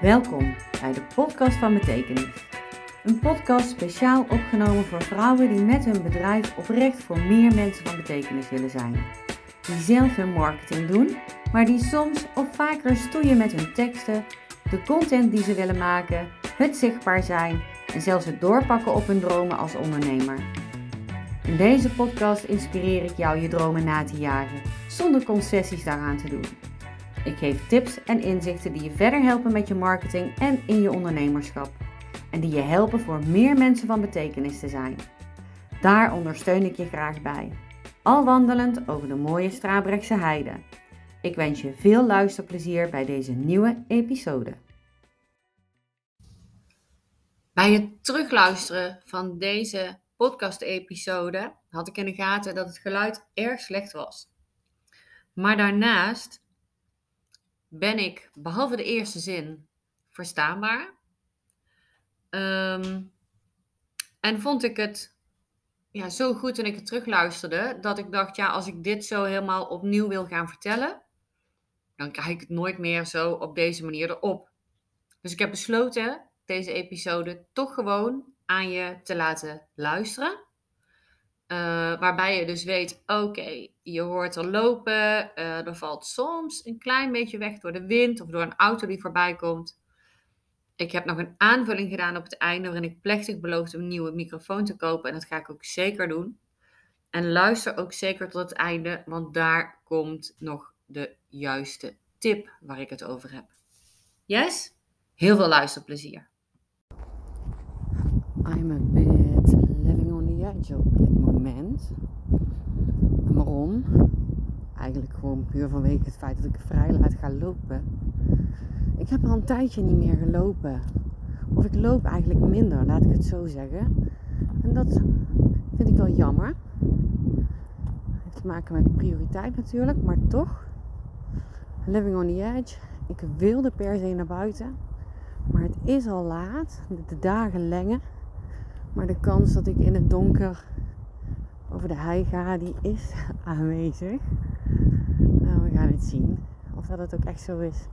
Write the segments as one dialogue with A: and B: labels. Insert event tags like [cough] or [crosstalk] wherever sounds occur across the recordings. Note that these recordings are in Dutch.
A: Welkom bij de podcast van Betekenis. Een podcast speciaal opgenomen voor vrouwen die met hun bedrijf oprecht voor meer mensen van betekenis willen zijn. Die zelf hun marketing doen, maar die soms of vaker stoeien met hun teksten, de content die ze willen maken, het zichtbaar zijn en zelfs het doorpakken op hun dromen als ondernemer. In deze podcast inspireer ik jou je dromen na te jagen, zonder concessies daaraan te doen. Ik geef tips en inzichten die je verder helpen met je marketing en in je ondernemerschap. En die je helpen voor meer mensen van betekenis te zijn. Daar ondersteun ik je graag bij. Al wandelend over de mooie Strabrechtse heide. Ik wens je veel luisterplezier bij deze nieuwe episode. Bij het terugluisteren van deze podcast-episode had ik in de gaten dat het geluid erg slecht was. Maar daarnaast ben ik, behalve de eerste zin, verstaanbaar. Ehm, en vond ik het ja, zo goed toen ik het terugluisterde, dat ik dacht, ja, als ik dit zo helemaal opnieuw wil gaan vertellen, dan krijg ik het nooit meer zo op deze manier erop. Dus ik heb besloten deze episode toch gewoon aan je te laten luisteren. Uh, waarbij je dus weet, oké, je hoort er lopen, uh, er valt soms een klein beetje weg door de wind of door een auto die voorbij komt. Ik heb nog een aanvulling gedaan op het einde waarin ik plechtig beloofde een nieuwe microfoon te kopen en dat ga ik ook zeker doen. En luister ook zeker tot het einde, want daar komt nog de juiste tip waar ik het over heb. Yes? Heel veel luisterplezier. I'm a bit living on the edge op dit moment. Eigenlijk gewoon puur vanwege het feit dat ik vrij laat ga lopen. Ik heb al een tijdje niet meer gelopen. Of ik loop eigenlijk minder, laat ik het zo zeggen. En dat vind ik wel jammer. Het heeft te maken met prioriteit natuurlijk, maar toch. Living on the edge. Ik wilde per se naar buiten. Maar het is al laat. De dagen lengen. Maar de kans dat ik in het donker over de hei ga, die is [laughs] aanwezig. Nou, we gaan het zien. Of dat het ook echt zo is.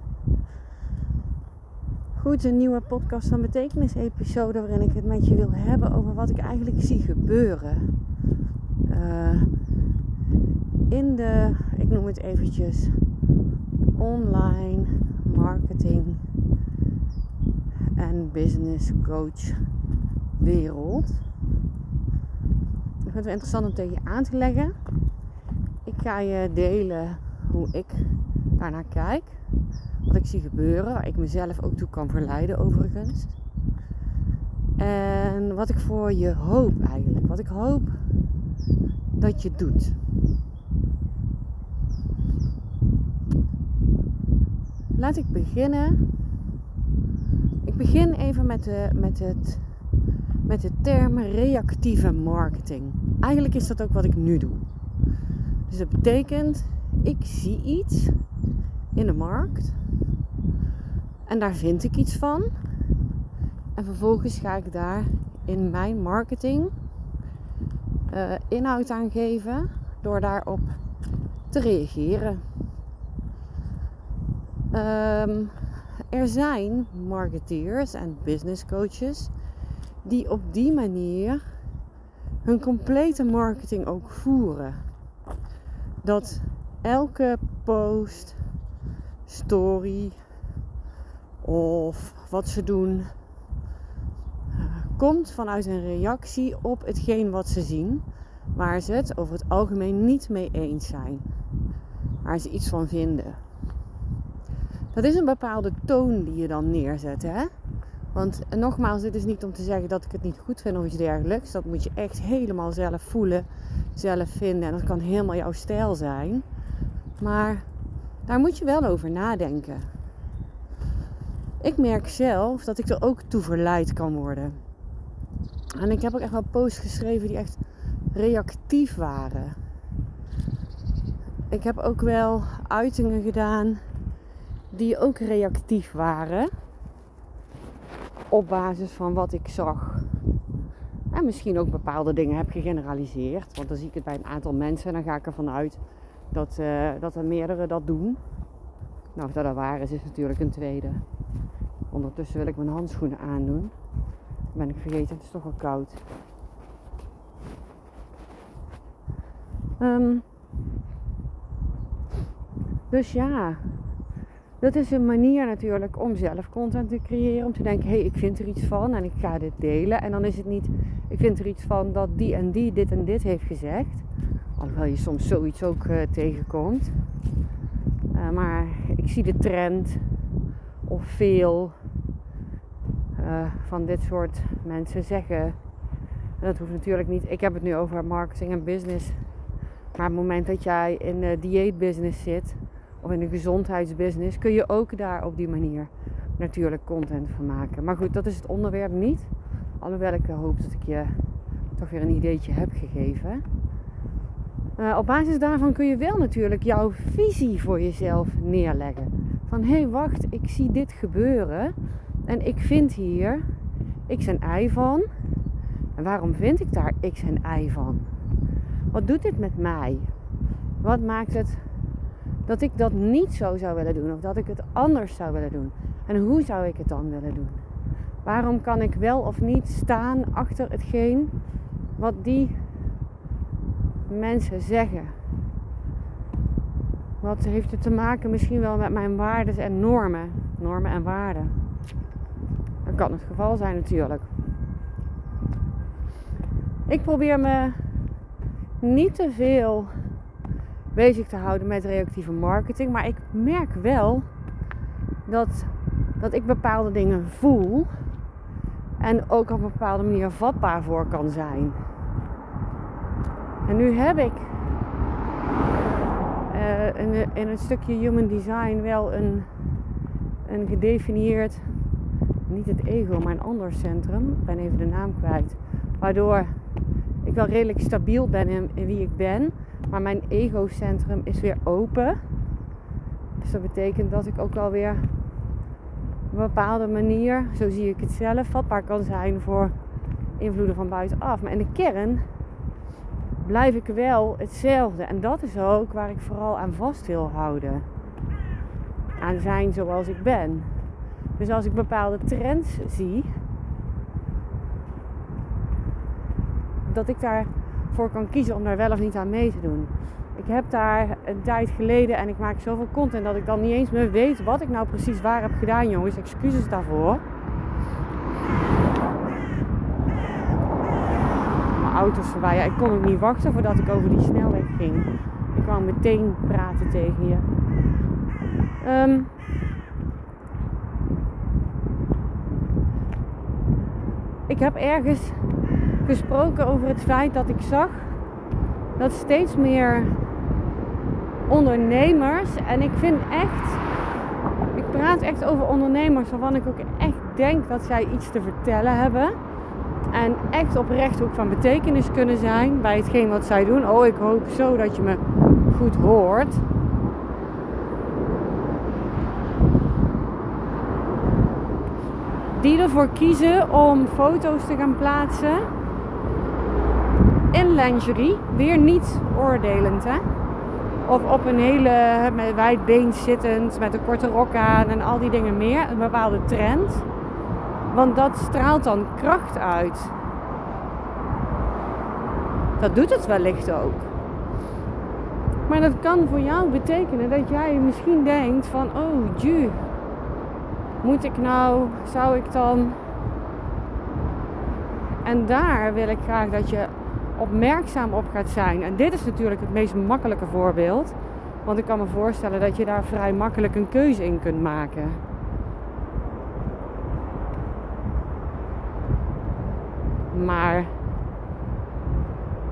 A: Goed, een nieuwe podcast van Betekenis episode waarin ik het met je wil hebben over wat ik eigenlijk zie gebeuren. Uh, in de, ik noem het eventjes, online marketing en business coach wereld. Ik vind het wel interessant om tegen je aan te leggen. Ik ga je delen hoe ik daarnaar kijk. Wat ik zie gebeuren. Waar ik mezelf ook toe kan verleiden overigens. En wat ik voor je hoop eigenlijk. Wat ik hoop dat je doet. Laat ik beginnen. Ik begin even met, de, met het met de term reactieve marketing. Eigenlijk is dat ook wat ik nu doe. Dus dat betekent, ik zie iets in de markt en daar vind ik iets van. En vervolgens ga ik daar in mijn marketing uh, inhoud aan geven door daarop te reageren. Um, er zijn marketeers en business coaches die op die manier hun complete marketing ook voeren. Dat elke post, story of wat ze doen komt vanuit een reactie op hetgeen wat ze zien, waar ze het over het algemeen niet mee eens zijn, waar ze iets van vinden. Dat is een bepaalde toon die je dan neerzet, hè? Want nogmaals, dit is niet om te zeggen dat ik het niet goed vind of iets dergelijks. Dat moet je echt helemaal zelf voelen, zelf vinden. En dat kan helemaal jouw stijl zijn. Maar daar moet je wel over nadenken. Ik merk zelf dat ik er ook toe verleid kan worden. En ik heb ook echt wel posts geschreven die echt reactief waren. Ik heb ook wel uitingen gedaan die ook reactief waren op basis van wat ik zag. En misschien ook bepaalde dingen heb gegeneraliseerd. Want dan zie ik het bij een aantal mensen en dan ga ik ervan uit dat, uh, dat er meerdere dat doen. Nou, of dat er waar is, is natuurlijk een tweede. Ondertussen wil ik mijn handschoenen aandoen. Ben ik vergeten, het is toch al koud. Ehm, dus ja, dat is een manier natuurlijk om zelf content te creëren. Om te denken, hé, hey, ik vind er iets van en ik ga dit delen. En dan is het niet, ik vind er iets van dat die en die dit en dit heeft gezegd. Alhoewel je soms zoiets ook uh, tegenkomt. Uh, maar ik zie de trend of veel uh, van dit soort mensen zeggen. En dat hoeft natuurlijk niet. Ik heb het nu over marketing en business. Maar op het moment dat jij in de dieetbusiness zit of in de gezondheidsbusiness, kun je ook daar op die manier natuurlijk content van maken. Maar goed, dat is het onderwerp niet. Alhoewel ik hoop dat ik je toch weer een ideetje heb gegeven. Uh, op basis daarvan kun je wel natuurlijk jouw visie voor jezelf neerleggen. Van hé, hey, wacht, ik zie dit gebeuren en ik vind hier x en y van. En waarom vind ik daar x en y van? Wat doet dit met mij? Wat maakt het dat ik dat niet zo zou willen doen of dat ik het anders zou willen doen? En hoe zou ik het dan willen doen? Waarom kan ik wel of niet staan achter hetgeen wat die mensen zeggen? Wat heeft het te maken misschien wel met mijn waarden en normen? Normen en waarden. Dat kan het geval zijn natuurlijk. Ik probeer me niet te veel bezig te houden met reactieve marketing. Maar ik merk wel dat, dat ik bepaalde dingen voel. En ook op een bepaalde manier vatbaar voor kan zijn. En nu heb ik uh, in, in een stukje human design wel een, een gedefinieerd, niet het ego, maar een ander centrum. Ik ben even de naam kwijt. Waardoor ik wel redelijk stabiel ben in, wie ik ben. Maar mijn egocentrum is weer open. Dus dat betekent dat ik ook wel weer op een bepaalde manier, zo zie ik het zelf, vatbaar kan zijn voor invloeden van buitenaf. Maar in de kern blijf ik wel hetzelfde. En dat is ook waar ik vooral aan vast wil houden. Aan zijn zoals ik ben. Dus als ik bepaalde trends zie, dat ik daarvoor kan kiezen om daar wel of niet aan mee te doen. Ik heb daar een tijd geleden en ik maak zoveel content dat ik dan niet eens meer weet wat ik nou precies waar heb gedaan, jongens. Excuses daarvoor. Mijn auto's voorbij. Ja, ik kon ook niet wachten voordat ik over die snelweg ging. Ik kwam meteen praten tegen je. Um, ik heb ergens gesproken over het feit dat ik zag dat steeds meer ondernemers, en ik vind echt, ik praat echt over ondernemers waarvan ik ook echt denk dat zij iets te vertellen hebben. En echt oprecht ook van betekenis kunnen zijn bij hetgeen wat zij doen. Oh, ik hoop zo dat je me goed hoort. Die ervoor kiezen om foto's te gaan plaatsen lingerie. Weer niet oordelend, hè. Of op een hele met zittend, met een korte rok aan en al die dingen meer. Een bepaalde trend. Want dat straalt dan kracht uit. Dat doet het wellicht ook. Maar dat kan voor jou betekenen dat jij misschien denkt van, oh, ju, moet ik nou, zou ik dan. En daar wil ik graag dat je opmerkzaam op gaat zijn. En dit is natuurlijk het meest makkelijke voorbeeld. Want ik kan me voorstellen dat je daar vrij makkelijk een keuze in kunt maken. Maar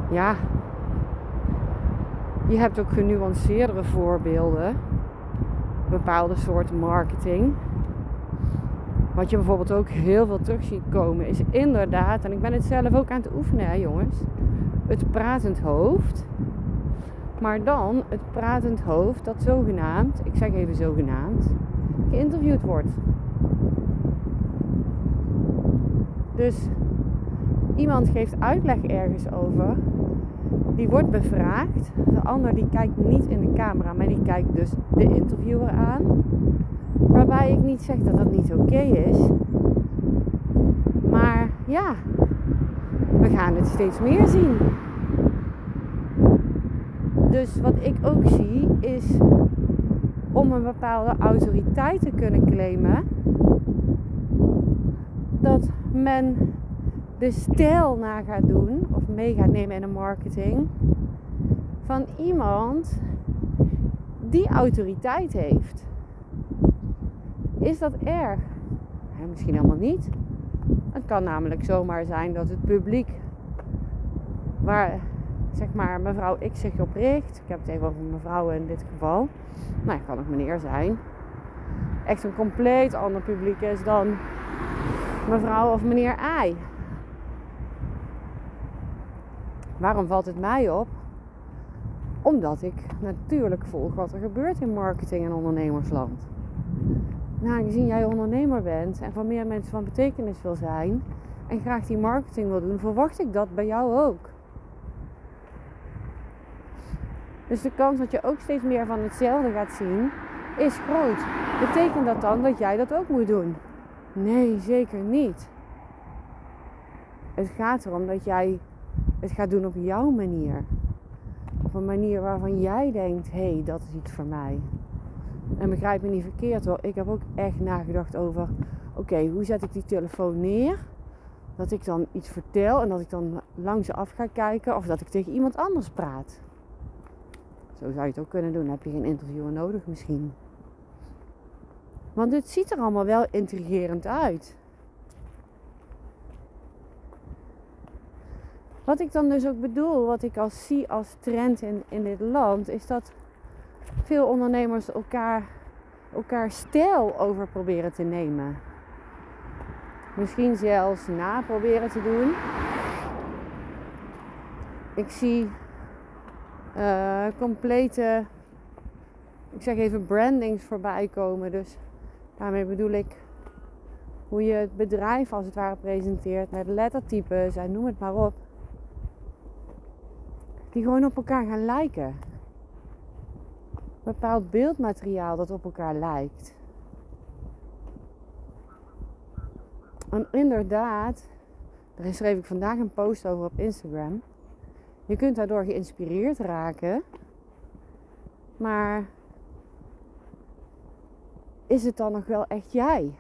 A: ja, je hebt ook genuanceerdere voorbeelden. Bepaalde soorten marketing. Wat je bijvoorbeeld ook heel veel terug ziet komen, is inderdaad, en ik ben het zelf ook aan het oefenen, hè, jongens het pratend hoofd. Maar dan het pratend hoofd dat zogenaamd, ik zeg even zogenaamd, geïnterviewd wordt. Dus iemand geeft uitleg ergens over. Die wordt bevraagd. De ander die kijkt niet in de camera, maar die kijkt dus de interviewer aan. Waarbij ik niet zeg dat dat niet oké is. Maar ja, we gaan het steeds meer zien. Dus wat ik ook zie is om een bepaalde autoriteit te kunnen claimen, dat men de stijl na gaat doen of mee gaat nemen in de marketing van iemand die autoriteit heeft. Is dat erg? Misschien helemaal niet. Het kan namelijk zomaar zijn dat het publiek waar zeg maar mevrouw X zich op richt. Ik heb het even over mevrouw in dit geval. Nou, kan ook meneer zijn. Echt een compleet ander publiek is dan mevrouw of meneer I. Waarom valt het mij op? Omdat ik natuurlijk volg wat er gebeurt in marketing en ondernemersland. Nou, aangezien jij ondernemer bent en van meer mensen van betekenis wil zijn en graag die marketing wil doen, verwacht ik dat bij jou ook. Dus de kans dat je ook steeds meer van hetzelfde gaat zien, is groot. Betekent dat dan dat jij dat ook moet doen? Nee, zeker niet. Het gaat erom dat jij het gaat doen op jouw manier. Op een manier waarvan jij denkt: hé, hey, dat is iets voor mij. En begrijp me niet verkeerd hoor. Ik heb ook echt nagedacht over: oké, hoe zet ik die telefoon neer? Dat ik dan iets vertel en dat ik dan langs af ga kijken of dat ik tegen iemand anders praat. Zo zou je het ook kunnen doen. Dan heb je geen interviewer nodig misschien. Want het ziet er allemaal wel intrigerend uit. Wat ik dan dus ook bedoel, wat ik als zie als trend in, in dit land, is dat veel ondernemers elkaar, elkaar stijl over proberen te nemen. Misschien zelfs na proberen te doen. Ik zie uh, complete, ik zeg even brandings voorbij komen. Dus daarmee bedoel ik hoe je het bedrijf als het ware presenteert met lettertypes en noem het maar op. Die gewoon op elkaar gaan lijken. Bepaald beeldmateriaal dat op elkaar lijkt. En inderdaad, daar schreef ik vandaag een post over op Instagram. Je kunt daardoor geïnspireerd raken. Maar is het dan nog wel echt jij?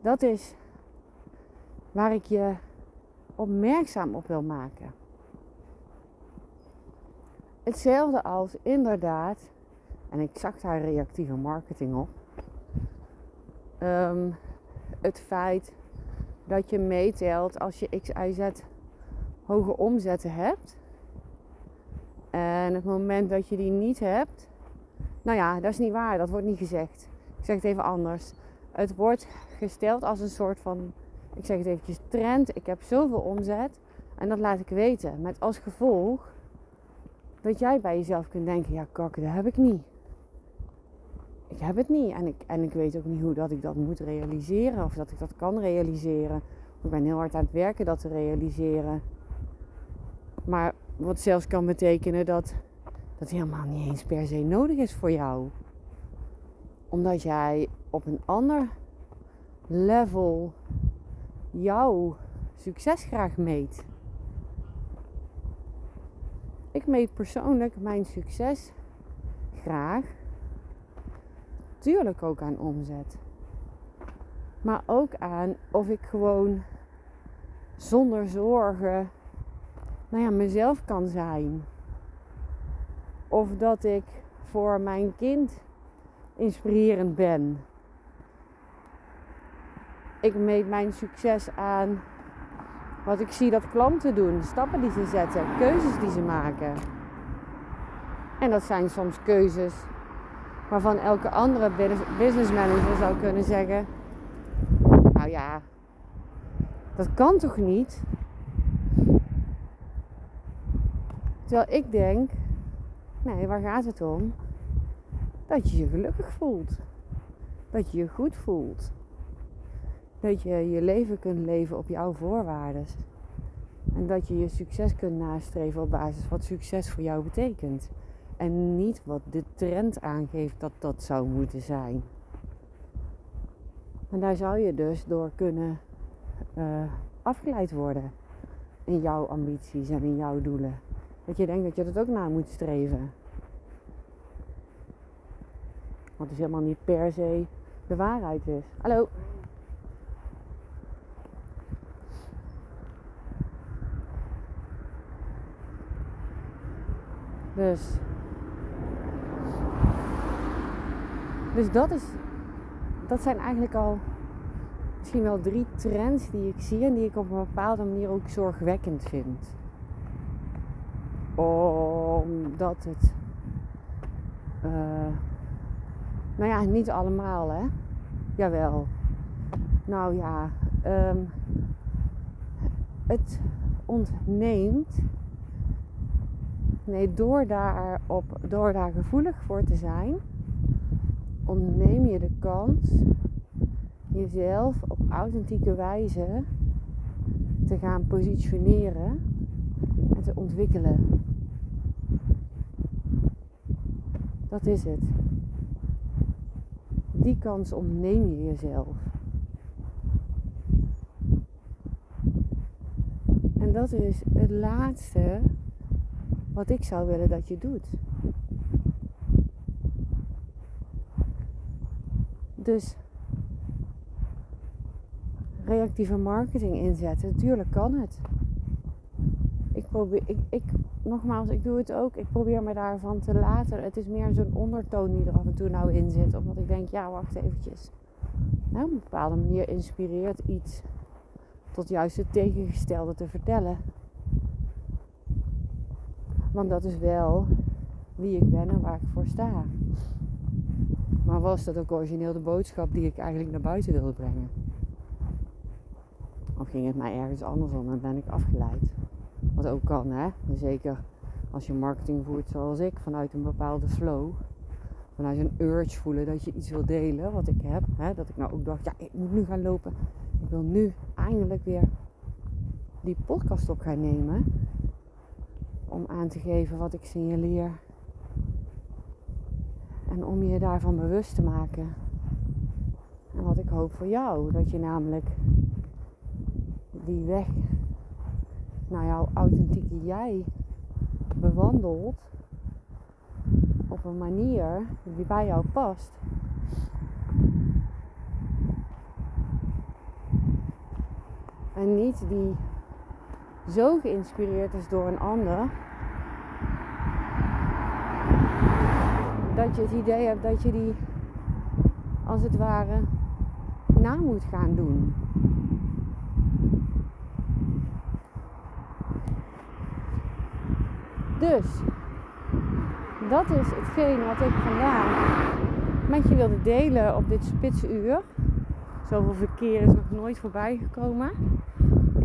A: Dat is waar ik je opmerkzaam op wil maken. Hetzelfde als inderdaad, en ik zag daar reactieve marketing op. Um, het feit dat je meetelt als je X, Y, Z hoge omzetten hebt. En het moment dat je die niet hebt, nou ja, dat is niet waar, dat wordt niet gezegd. Ik zeg het even anders. Het wordt gesteld als een soort van, ik zeg het eventjes, trend. Ik heb zoveel omzet en dat laat ik weten. Met als gevolg dat jij bij jezelf kunt denken, ja kak, dat heb ik niet. Ik heb het niet en ik, en ik weet ook niet hoe dat ik dat moet realiseren of dat ik dat kan realiseren. Ik ben heel hard aan het werken dat te realiseren. Maar wat zelfs kan betekenen dat dat helemaal niet eens per se nodig is voor jou. Omdat jij op een ander level jouw succes graag meet. Ik meet persoonlijk mijn succes graag. Tuurlijk ook aan omzet. Maar ook aan of ik gewoon zonder zorgen nou ja, mezelf kan zijn. Of dat ik voor mijn kind inspirerend ben. Ik meet mijn succes aan wat ik zie dat klanten doen, stappen die ze zetten, keuzes die ze maken. En dat zijn soms keuzes waarvan elke andere business manager zou kunnen zeggen: Nou ja, dat kan toch niet? Terwijl ik denk, nee, waar gaat het om? Dat je je gelukkig voelt. Dat je je goed voelt. Dat je je leven kunt leven op jouw voorwaarden. En dat je je succes kunt nastreven op basis wat succes voor jou betekent. En niet wat de trend aangeeft dat dat zou moeten zijn. En daar zou je dus door kunnen uh, afgeleid worden in jouw ambities en in jouw doelen. Dat je denkt dat je dat ook na moet streven. Wat dus helemaal niet per se de waarheid is. Hallo. Dus. Dus dat is. Dat zijn eigenlijk al misschien wel drie trends die ik zie en die ik op een bepaalde manier ook zorgwekkend vind. Omdat het. Uh, nou ja, niet allemaal hè. Jawel. Nou ja, um, het ontneemt. Nee, door daar, door daar gevoelig voor te zijn, ontneem je de kans jezelf op authentieke wijze te gaan positioneren en te ontwikkelen. Dat is het. Die kans ontneem je jezelf. En dat is het laatste wat ik zou willen dat je doet. Dus reactieve marketing inzetten. Tuurlijk kan het. Ik probeer, ik, ik, nogmaals, ik doe het ook. Ik probeer me daarvan te laten. Het is meer zo'n ondertoon die er af en toe nou in zit. Omdat ik denk, ja, wacht eventjes. Nou, op een bepaalde manier inspireert iets tot juist het tegengestelde te vertellen. Want dat is wel wie ik ben en waar ik voor sta. Maar was dat ook origineel de boodschap die ik eigenlijk naar buiten wilde brengen? Of ging het mij ergens anders om en ben ik afgeleid? Wat ook kan, hè? Zeker als je marketing voert zoals ik, vanuit een bepaalde flow. Vanuit een urge voelen dat je iets wil delen, wat ik heb. Hè? Dat ik nou ook dacht, ja, ik moet nu gaan lopen. Ik wil nu eindelijk weer die podcast op gaan nemen. Om aan te geven wat ik signaleer. En om je daarvan bewust te maken. En wat ik hoop voor jou. Dat je namelijk die weg naar jouw authentieke jij bewandelt op een manier die bij jou past. En niet die zo geïnspireerd is door een ander. Dat je het idee hebt dat je die als het ware na moet gaan doen. Dus, dat is hetgeen wat ik vandaag met je wilde delen op dit spitsuur. Zoveel verkeer is nog nooit voorbij gekomen.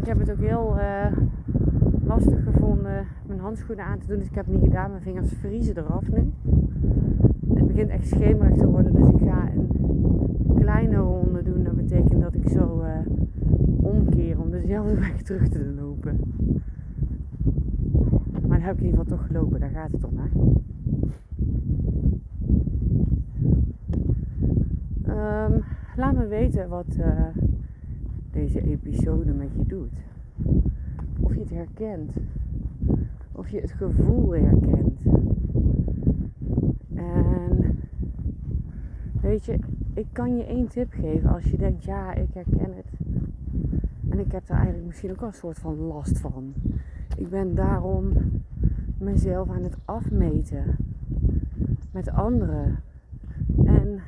A: Ik heb het ook heel uh, lastig gevonden mijn handschoenen aan te doen. Dus ik heb het niet gedaan. Mijn vingers vriezen eraf nu. Het begint echt schemerig te worden. Dus ik ga een kleine ronde doen. Dat betekent dat ik zo uh, omkeer om dezelfde [laughs] weg terug te lopen. Maar dan heb ik in ieder geval toch gelopen, daar gaat het om. Hè? Um, laat me weten wat uh, deze episode met je doet. Of je het herkent. Of je het gevoel herkent. En weet je, ik kan je één tip geven als je denkt, ja, ik herken het. En ik heb daar eigenlijk misschien ook wel een soort van last van. Ik ben daarom mezelf aan het afmeten met anderen. En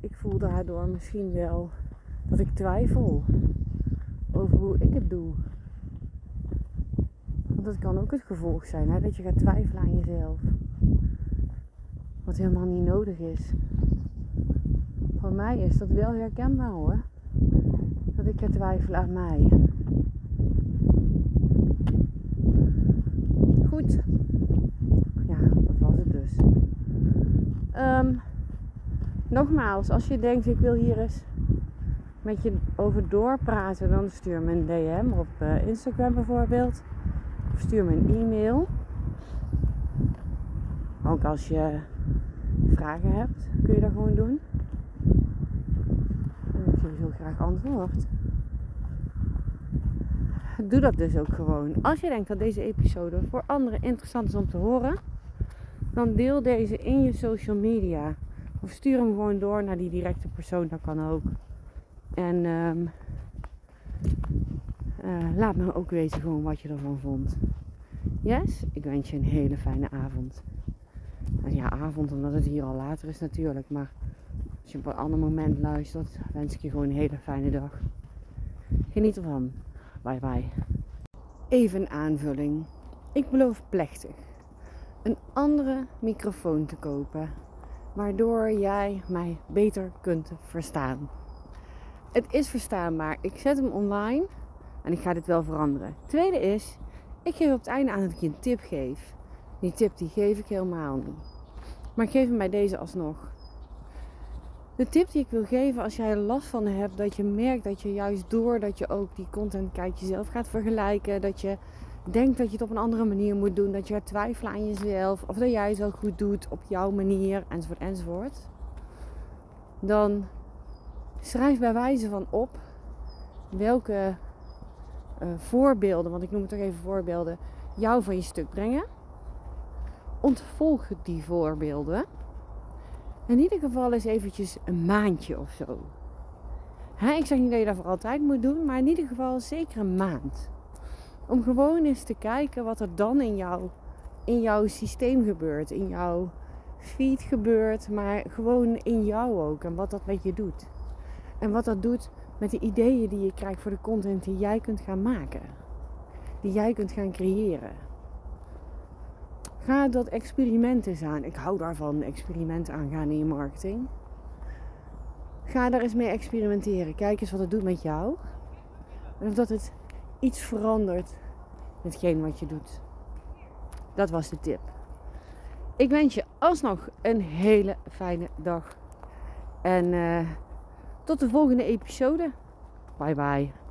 A: ik voel daardoor misschien wel dat ik twijfel over hoe ik het doe. Want dat kan ook het gevolg zijn, hè? dat je gaat twijfelen aan jezelf. Wat helemaal niet nodig is. Voor mij is dat wel herkenbaar hoor. Dat ik ga twijfelen aan mij. Goed. Ja, dat was het dus. Ehm, nogmaals, als je denkt ik wil hier eens met je over doorpraten, dan stuur me een DM op uh, Instagram bijvoorbeeld. Of stuur me een e-mail. Ook als je vragen hebt, kun je dat gewoon doen. En ik geef heel graag antwoord. Doe dat dus ook gewoon. Als je denkt dat deze episode voor anderen interessant is om te horen, dan deel deze in je social media. Of stuur hem gewoon door naar die directe persoon, dat kan ook. En um, uh, laat me ook weten gewoon wat je ervan vond. Yes, ik wens je een hele fijne avond. Ja, avond omdat het hier al later is natuurlijk. Maar als je op een ander moment luistert, wens ik je gewoon een hele fijne dag. Geniet ervan. Bye bye. Even een aanvulling. Ik beloof plechtig een andere microfoon te kopen, waardoor jij mij beter kunt verstaan. Het is verstaanbaar. Ik zet hem online en ik ga dit wel veranderen. Tweede is, ik geef op het einde aan dat ik je een tip geef. Die tip die geef ik helemaal niet. Maar ik geef hem bij deze alsnog. De tip die ik wil geven als jij er last van hebt, dat je merkt dat je juist door dat je ook die content kijkt jezelf gaat vergelijken, dat je denkt dat je het op een andere manier moet doen, dat je gaat twijfelen aan jezelf of dat jij het wel goed doet op jouw manier enzovoort enzovoort, dan schrijf bij wijze van op welke uh, voorbeelden, want ik noem het toch even voorbeelden, jou van je stuk brengen. Ontvolg die voorbeelden. In ieder geval eens eventjes een maandje of zo. ik zeg niet dat je dat voor altijd moet doen, maar in ieder geval zeker een maand. Om gewoon eens te kijken wat er dan in, jou, in jouw systeem gebeurt, in jouw feed gebeurt, maar gewoon in jou ook en wat dat met je doet. En wat dat doet met de ideeën die je krijgt voor de content die jij kunt gaan maken, die jij kunt gaan creëren. Ga dat experiment eens aan. Ik hou daarvan, experimenten aangaan in je marketing. Ga daar eens mee experimenteren. Kijk eens wat het doet met jou. En of dat het iets verandert met hetgeen wat je doet. Dat was de tip. Ik wens je alsnog een hele fijne dag. En uh, tot de volgende episode. Bye bye.